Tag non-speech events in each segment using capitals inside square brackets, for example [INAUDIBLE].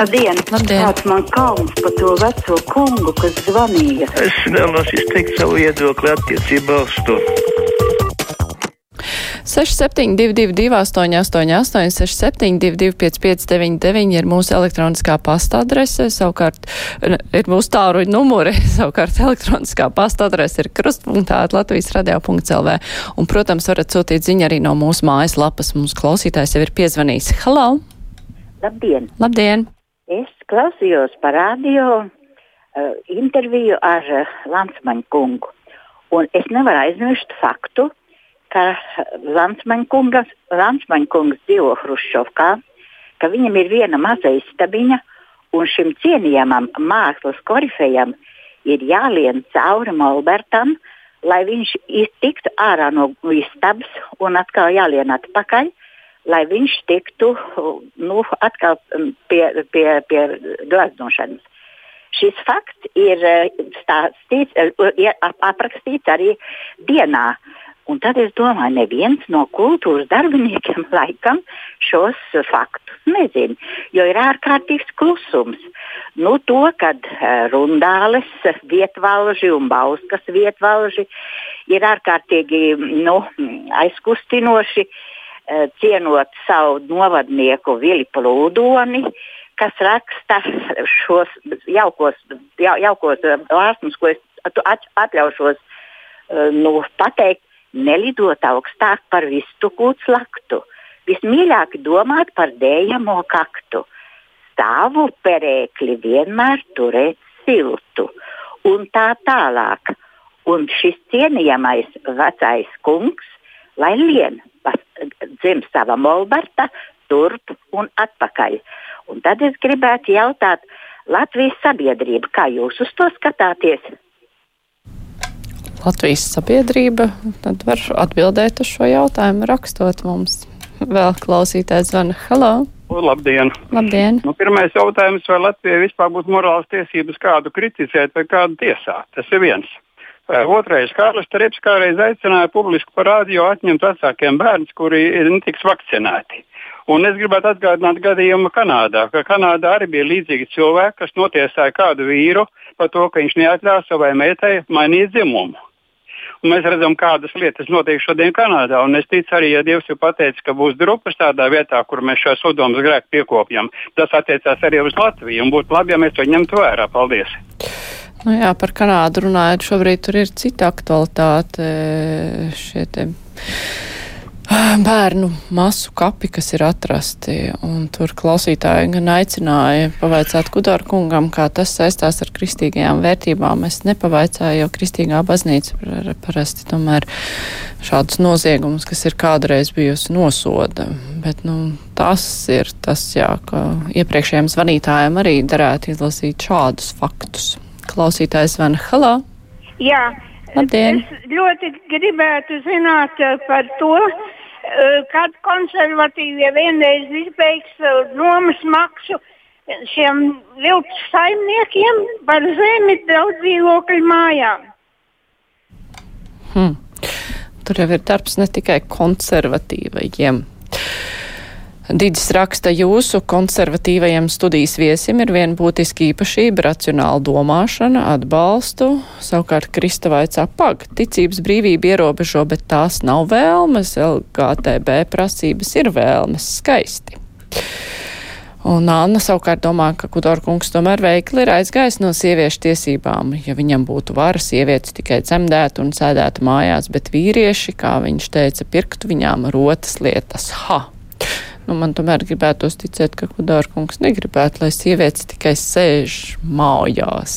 Labdien! Labdien. Kāds man kauns par to veco kungu, kas zvanīja? Es vēlos izteikt savu viedokli attiecībā uz to. 6722, 888, 672, 559, ir mūsu elektroniskā pasta adrese, savukārt ir mūsu tāruņa numuri, [LAUGHS] savukārt elektroniskā pasta adrese ir krustpunktā Latvijas radio.lv. Un, protams, varat sūtīt ziņu arī no mūsu mājaslapas. Mūsu klausītājs jau ir piezvanījis. Halo! Labdien! Labdien! Es klausījos par radio uh, interviju ar uh, Lansmaņu kungu. Un es nevaru aizmirst faktu, ka Lansmaņa kungs dzīvo Hruškovkā, ka viņam ir viena maza istabiņa, un šim cienījamam mākslas korifejam ir jālien cauri Molbertam, lai viņš tiktu ārā no istabas un atkal jālien atpakaļ, lai viņš tiktu nu, atkal pie, pie, pie glaznošanas. Šis fakts ir stāstīts, ir aprakstīts arī dienā. Un tad es domāju, neviens no kultūras darbiniekiem [LAUGHS] laikam šos faktus nezina, jo ir ārkārtīgs klusums. Nu, to, kad rundāles vietvalži un bauskas vietvalži ir ārkārtīgi nu, aizkustinoši, cienot savu novadnieku Vili Plūdoni, kas raksta šos jaukos, jau, jaukos vārsmus, ko es atļaušos nu, pateikt nelidot augstāk par vistu kūts laktu, vismīļāk domāt par dējamo kaktu, stāvu perēkli vienmēr turēt siltu. Un tā tālāk. Un šis cienījamais vecais kungs, lai lien dzim sava molberta, turp un atpakaļ. Un tad es gribētu jautāt Latvijas sabiedrību, kā jūs uz to skatāties? Latvijas sabiedrība, tad var atbildēt uz šo jautājumu, rakstot mums. Vēl klausītājs zvana. Halo! Labdien! Labdien. Nu, pirmais jautājums, vai Latvijai vispār būs morāls tiesības kādu kritizēt vai kādu tiesāt? Tas ir viens. Otrais, Kārlis Strēps kādreiz aicināja publiski par rādio atņemt vecākiem bērnus, kuri netiks vakcinēti. Un es gribētu atgādināt gadījumu Kanādā, ka Kanādā arī bija līdzīgi cilvēki, kas notiesāja kādu vīru par to, ka viņš neatļāva savai meitai mainīt dzimumu. Un mēs redzam, kādas lietas notiek šodien Kanādā. Un es ticu arī, ja Dievs jau pateica, ka būs drupas tādā vietā, kur mēs šo sodomas grēku piekopjam. Tas attiecās arī uz Latviju. Un būtu labi, ja mēs to ņemtu vērā. Paldies! Nu jā, par Kanādu runājot, šobrīd tur ir cita aktualitāte. Šie te bērnu masu kapi, kas ir atrasti. Tur klausītāji gan aicināja pavaicāt Kudoru kungam, kā tas saistās ar kristīgajām vērtībām. Es nepavaicāju, jo kristīgā baznīca parasti tomēr šādus noziegumus, kas ir kādreiz bijusi nosoda. Bet nu, tas ir tas, jā, ka iepriekšējiem zvanītājiem arī derētu izlasīt šādus faktus. Klausītājs zvana Halā. Jā. Labdien! Es ļoti gribētu zināt par to, kad konservatīvie vienreiz izbeigs nomas maksu šiem viltus saimniekiem par zemi daudz dzīvokļu mājām. Hmm. Tur jau ir darbs ne tikai konservatīvajiem. Dīdis raksta, jūsu konservatīvajiem studijas viesim ir viena būtiska īpašība - racionāla domāšana, atbalstu. Savukārt Kristavaits apag, ticības brīvība ierobežo, bet tās nav vēlmes, LGTB prasības ir vēlmes skaisti. Un Anna savukārt domā, ka Kudorkungs tomēr veikli ir aizgājis no sieviešu tiesībām. Ja viņam būtu vara, sievietes tikai dzemdētu un sēdētu mājās, bet vīrieši, kā viņš teica, pirktu viņām rotas lietas. Ha! Nu, man tomēr gribētos ticēt, ka Kudārkungs negribētu, lai sievietes tikai sēž mājās.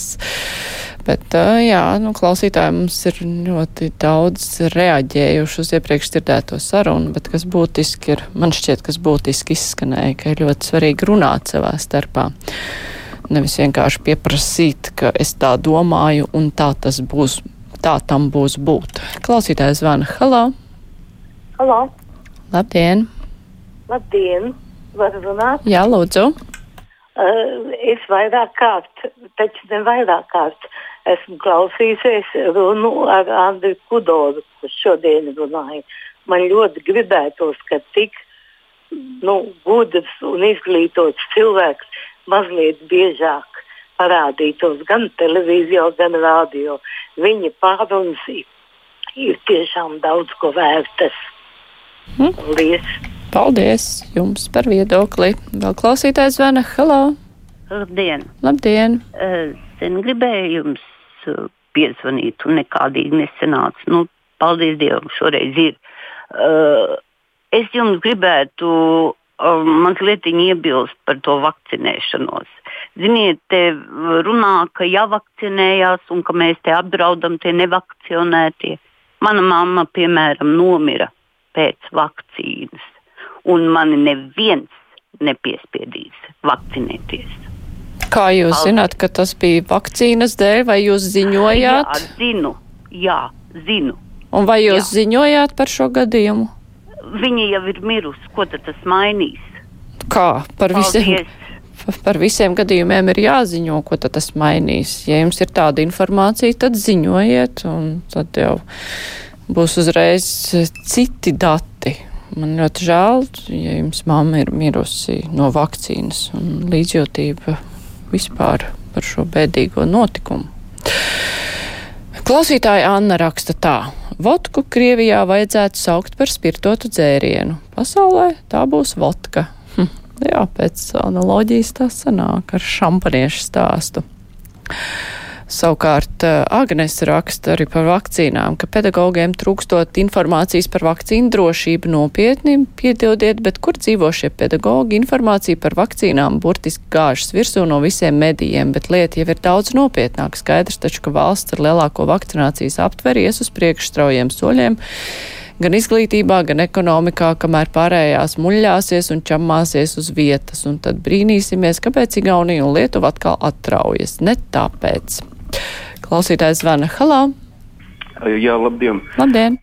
Bet, jā, nu, klausītāji mums ir ļoti daudz reaģējuši uz iepriekš dzirdēto sarunu, bet kas būtiski ir, man šķiet, kas būtiski izskanēja, ka ir ļoti svarīgi runāt savā starpā. Nevis vienkārši pieprasīt, ka es tā domāju un tā tas būs, tā tam būs būt. Klausītājs zvana. Halo! Halo! Labdien! Labdien! Varu runāt? Jā, lūdzu. Uh, es vairāk kārt, taču ne vairāk kārt, esmu klausījusies runu ar Andriu Kudoru, kurš šodien runāja. Man ļoti gribētos, ka tik nu, gudrs un izglītots cilvēks mazliet biežāk parādītos gan televīzijā, gan rādio. Viņa pārunas ir tiešām daudz ko vērtas. Hmm. Paldies! Paldies jums par viedokli. Vēl klausītājs zvana. Halo! Labdien! Labdien! Es gribēju jums uh, piezvanīt, un nekādīgi nesenāca. Nu, paldies Dievam, šoreiz ir. Uh, es jums gribētu mazliet iebilst par to vakcinēšanos. Ziniet, te runā, ka jāvakcinējās un ka mēs te apdraudam tie nevakcinētie. Mana mamma, piemēram, nomira pēc vakcīnas, un mani neviens nepiespiedīs vakcinēties. Kā jūs Paldies. zināt, ka tas bija vakcīnas dēļ, vai jūs ziņojāt? Jā, zinu, jā, zinu. Un vai jūs Jā. ziņojāt par šo gadījumu? Viņa jau ir mirusi, ko tad tas mainīs? Kā par visiem, Paldies. par visiem gadījumiem ir jāziņo, ko tad tas mainīs? Ja jums ir tāda informācija, tad ziņojiet, un tad jau būs uzreiz citi dati. Man ļoti žēl, ja jums mamma ir mirusi no vakcīnas un līdzjūtība vispār par šo bēdīgo notikumu. Klausītāja Anna raksta tā. Vodku Krievijā vajadzētu saukt par spirtotu dzērienu. Pasaulē tā būs vodka. Hm, jā, pēc analoģijas tā sanāk ar šampaniešu stāstu. Savukārt Agnes raksta arī par vakcīnām, ka pedagogiem trūkstot informācijas par vakcīnu drošību nopietni, piedodiet, bet kur dzīvo šie pedagogi? Informācija par vakcīnām burtiski gāžas virsū no visiem medijiem, bet lieta jau ir daudz nopietnāka. Skaidrs taču, ka valsts ar lielāko vakcinācijas aptveri ies uz priekšu straujiem soļiem gan izglītībā, gan ekonomikā, kamēr pārējās muļļāsies un čamāsies uz vietas, un tad brīnīsimies, kāpēc Igaunija un Lietuva atkal atraujas. Ne tāpēc. Klausītājs zvana Halā. Jā, labdien! Labdien!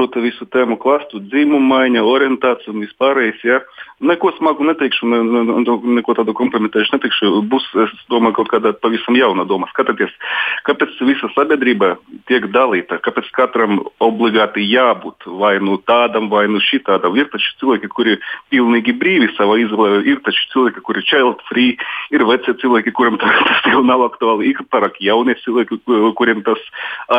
Šo visu tēmu klastu, dzimumu maiņa, orientācija un vispārējais. Ja? Neko smagu neteikšu, ne, ne, neko tādu kompromitējušu neteikšu. Būs, es domāju, kaut kāda pavisam jauna doma. Skatieties, kāpēc visa sabiedrība tiek dalīta, kāpēc katram obligāti jābūt vai nu tādam, vai nu šitādam. Ir taču cilvēki, kuri pilnīgi brīvi savā izvēlē, ir taču cilvēki, kuri child free, ir veci cilvēki, kuriem [LAUGHS] tas jau nav aktuāli, ir pārāk jaunie cilvēki, kuriem tas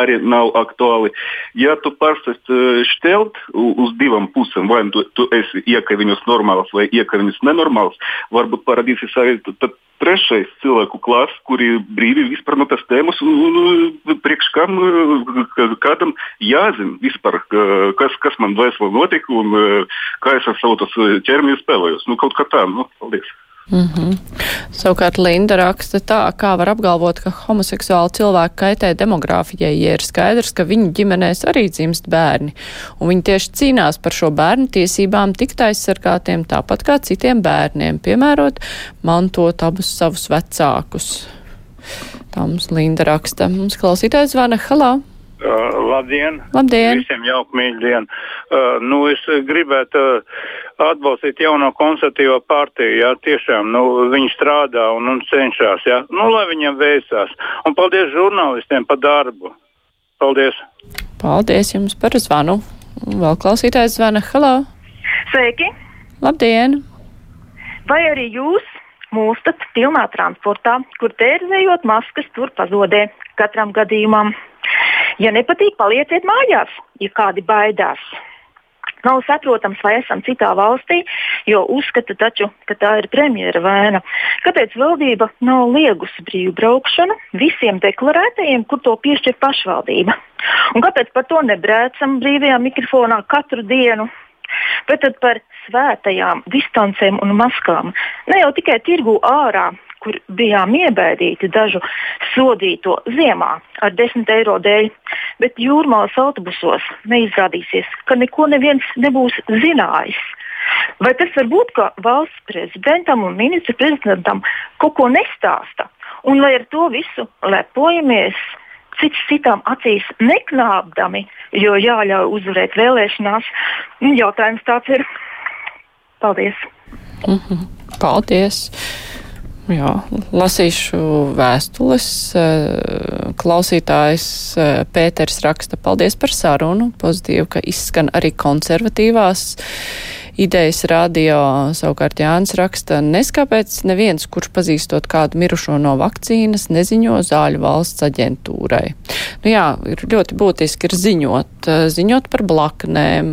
arī nav aktuāli. Ja tu pārstāst šķelt uz divām pusēm, vai tu, tu esi iekaviņos normāls vai iekaviņas nenormāls, varbūt parādīsies arī trešais cilvēku klāsts, kuri brīvi vispār no tās tēmas, un, un priekš kam kādam jāzina vispār, kas, kas man vēsturē notika un kā es ar savu ķermeni spēlējos. Nu, kaut kā tā, nu, paldies. Mm -hmm. Savukārt Linda raksta tā, kā var apgalvot, ka homoseksuāli cilvēki kaitē demogrāfijai, ja ir skaidrs, ka viņu ģimenēs arī dzimst bērni, un viņi tieši cīnās par šo bērnu tiesībām tikt aizsargātiem tāpat kā citiem bērniem, piemērot, mantot abus savus vecākus. Tā mums Linda raksta. Mums klausītājs zvana Halā. Uh, labdien! Labdien! Visiem jauka mīļdiena! Uh, nu, es gribētu uh, atbalstīt jauno konservatīvo partiju. Jā, tiešām nu, viņi strādā un, un cenšas. Jā. Nu, lai viņiem veicās. Un paldies žurnālistiem par darbu. Paldies! Paldies jums par zvanu. Vēl klausītājs zvana. Halo! Sveiki! Labdien! Vai arī jūs mūstat pilnā transportā, kur tērzējot maskas tur pazudē katram gadījumam? Ja nepatīk, palieciet mājās, ja kādi baidās. Nav saprotams, vai esam citā valstī, jo uzskata taču, ka tā ir premjera vaina. Kāpēc valdība nav liegusi brīvu braukšanu visiem deklarētajiem, kur to piešķir pašvaldība? Un kāpēc par to nebrēcam brīvajā mikrofonā katru dienu? Bet par svētajām distancēm un maskām. Ne jau tikai tirgu ārā, kur bijām iebaidīti dažu sodīto ziemā ar 10 eiro dēļ, bet jūrmālas autobusos neizrādīsies, ka neko neviens nebūs zinājis. Vai tas var būt, ka valsts prezidentam un ministra prezidentam kaut ko nestāsta, un lai ar to visu lepojamies? Cits citam acīs neknābdami, jo jāļauj uzvarēt vēlēšanās. Jautājums tāds ir. Paldies! Mm -hmm. Paldies! Jā, lasīšu vēstules. Klausītājs Pēters raksta paldies par sarunu. Pozitīvi, ka izskan arī konservatīvās Idejas radio savukārt Jānis raksta, neskāpēc neviens, kurš pazīstot kādu mirušo no vakcīnas, neziņo zāļu valsts aģentūrai. Nu jā, ir ļoti būtiski ir ziņot, ziņot par blaknēm,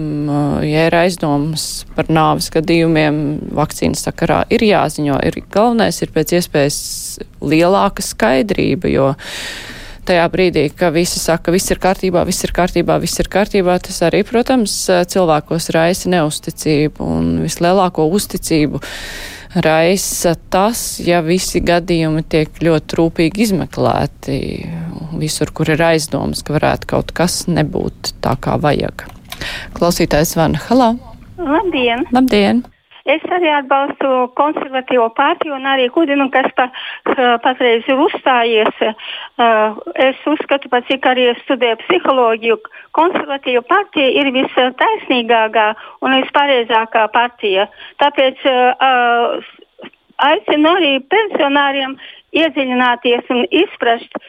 ja ir aizdomas par nāvis gadījumiem vakcīnas sakarā, ir jāziņo. Ir, galvenais ir pēc iespējas lielāka skaidrība, jo tajā brīdī, ka visi saka, viss ir kārtībā, viss ir kārtībā, viss ir kārtībā, tas arī, protams, cilvēkos raisa neusticību un vislielāko uzticību raisa tas, ja visi gadījumi tiek ļoti rūpīgi izmeklēti visur, kur ir aizdomas, ka varētu kaut kas nebūt tā, kā vajag. Klausītājs Vana Halā. Labdien! Labdien! Es arī atbalstu konservatīvo partiju un arī Kudinu, kas pa, patreiz ir uzstājies. Es uzskatu, pat cik arī studēju psiholoģiju, konservatīva partija ir vistaisnīgākā un vispareizākā partija. Tāpēc aicinu arī pensionāriem iedziļināties un izprast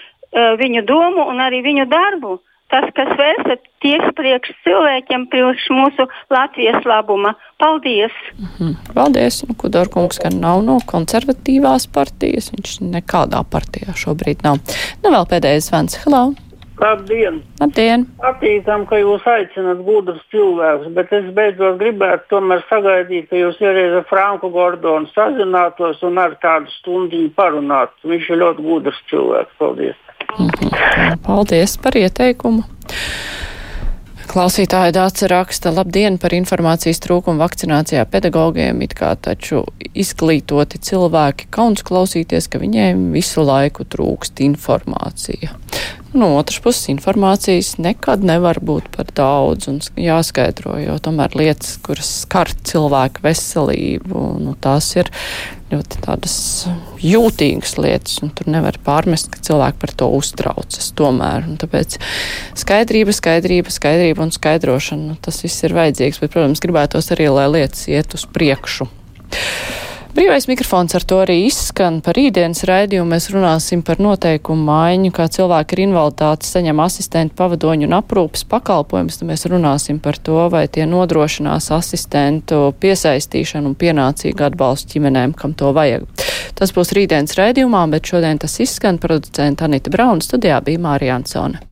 viņu domu un arī viņu darbu tas, kas vērsta tieši priekš cilvēkiem, priekš mūsu Latvijas labuma. Paldies! Mm -hmm. Paldies! Nu, Kudorkungs, ka nav no konservatīvās partijas, viņš nekādā partijā šobrīd nav. Nu, vēl pēdējais zvans. Hello! Labdien! Labdien! Attīstam, ka jūs aicinat gudrus cilvēkus, bet es beidzot gribētu tomēr sagaidīt, ka jūs iereiz ar Franku Gordonu sazinātos un ar tādu stundiņu parunātu. Viņš ir ļoti gudrs cilvēks. Paldies! Mhm. Paldies par ieteikumu. Klausītāja Dāca raksta, labdien par informācijas trūkumu vakcinācijā pedagogiem, it kā taču izglītoti cilvēki kauns klausīties, ka viņiem visu laiku trūkst informācija. No otras puses, informācijas nekad nevar būt par daudz un jāskaidro, jo tomēr lietas, kuras skar cilvēku veselību, nu, tās ir ļoti tādas jūtīgas lietas, un tur nevar pārmest, ka cilvēki par to uztraucas tomēr. Un tāpēc skaidrība, skaidrība, skaidrība un skaidrošana, nu, tas viss ir vajadzīgs, bet, protams, gribētos arī, lai lietas iet uz priekšu. Brīvais mikrofons ar to arī izskan. Par rītdienas raidījumu mēs runāsim par noteikumu maiņu, kā cilvēki ar invaliditāti saņem asistentu pavadoņu un aprūpas pakalpojumus. Tad mēs runāsim par to, vai tie nodrošinās asistentu piesaistīšanu un pienācīgu atbalstu ģimenēm, kam to vajag. Tas būs rītdienas raidījumā, bet šodien tas izskan producenta Anita Brauna studijā bija Mārija Ansone.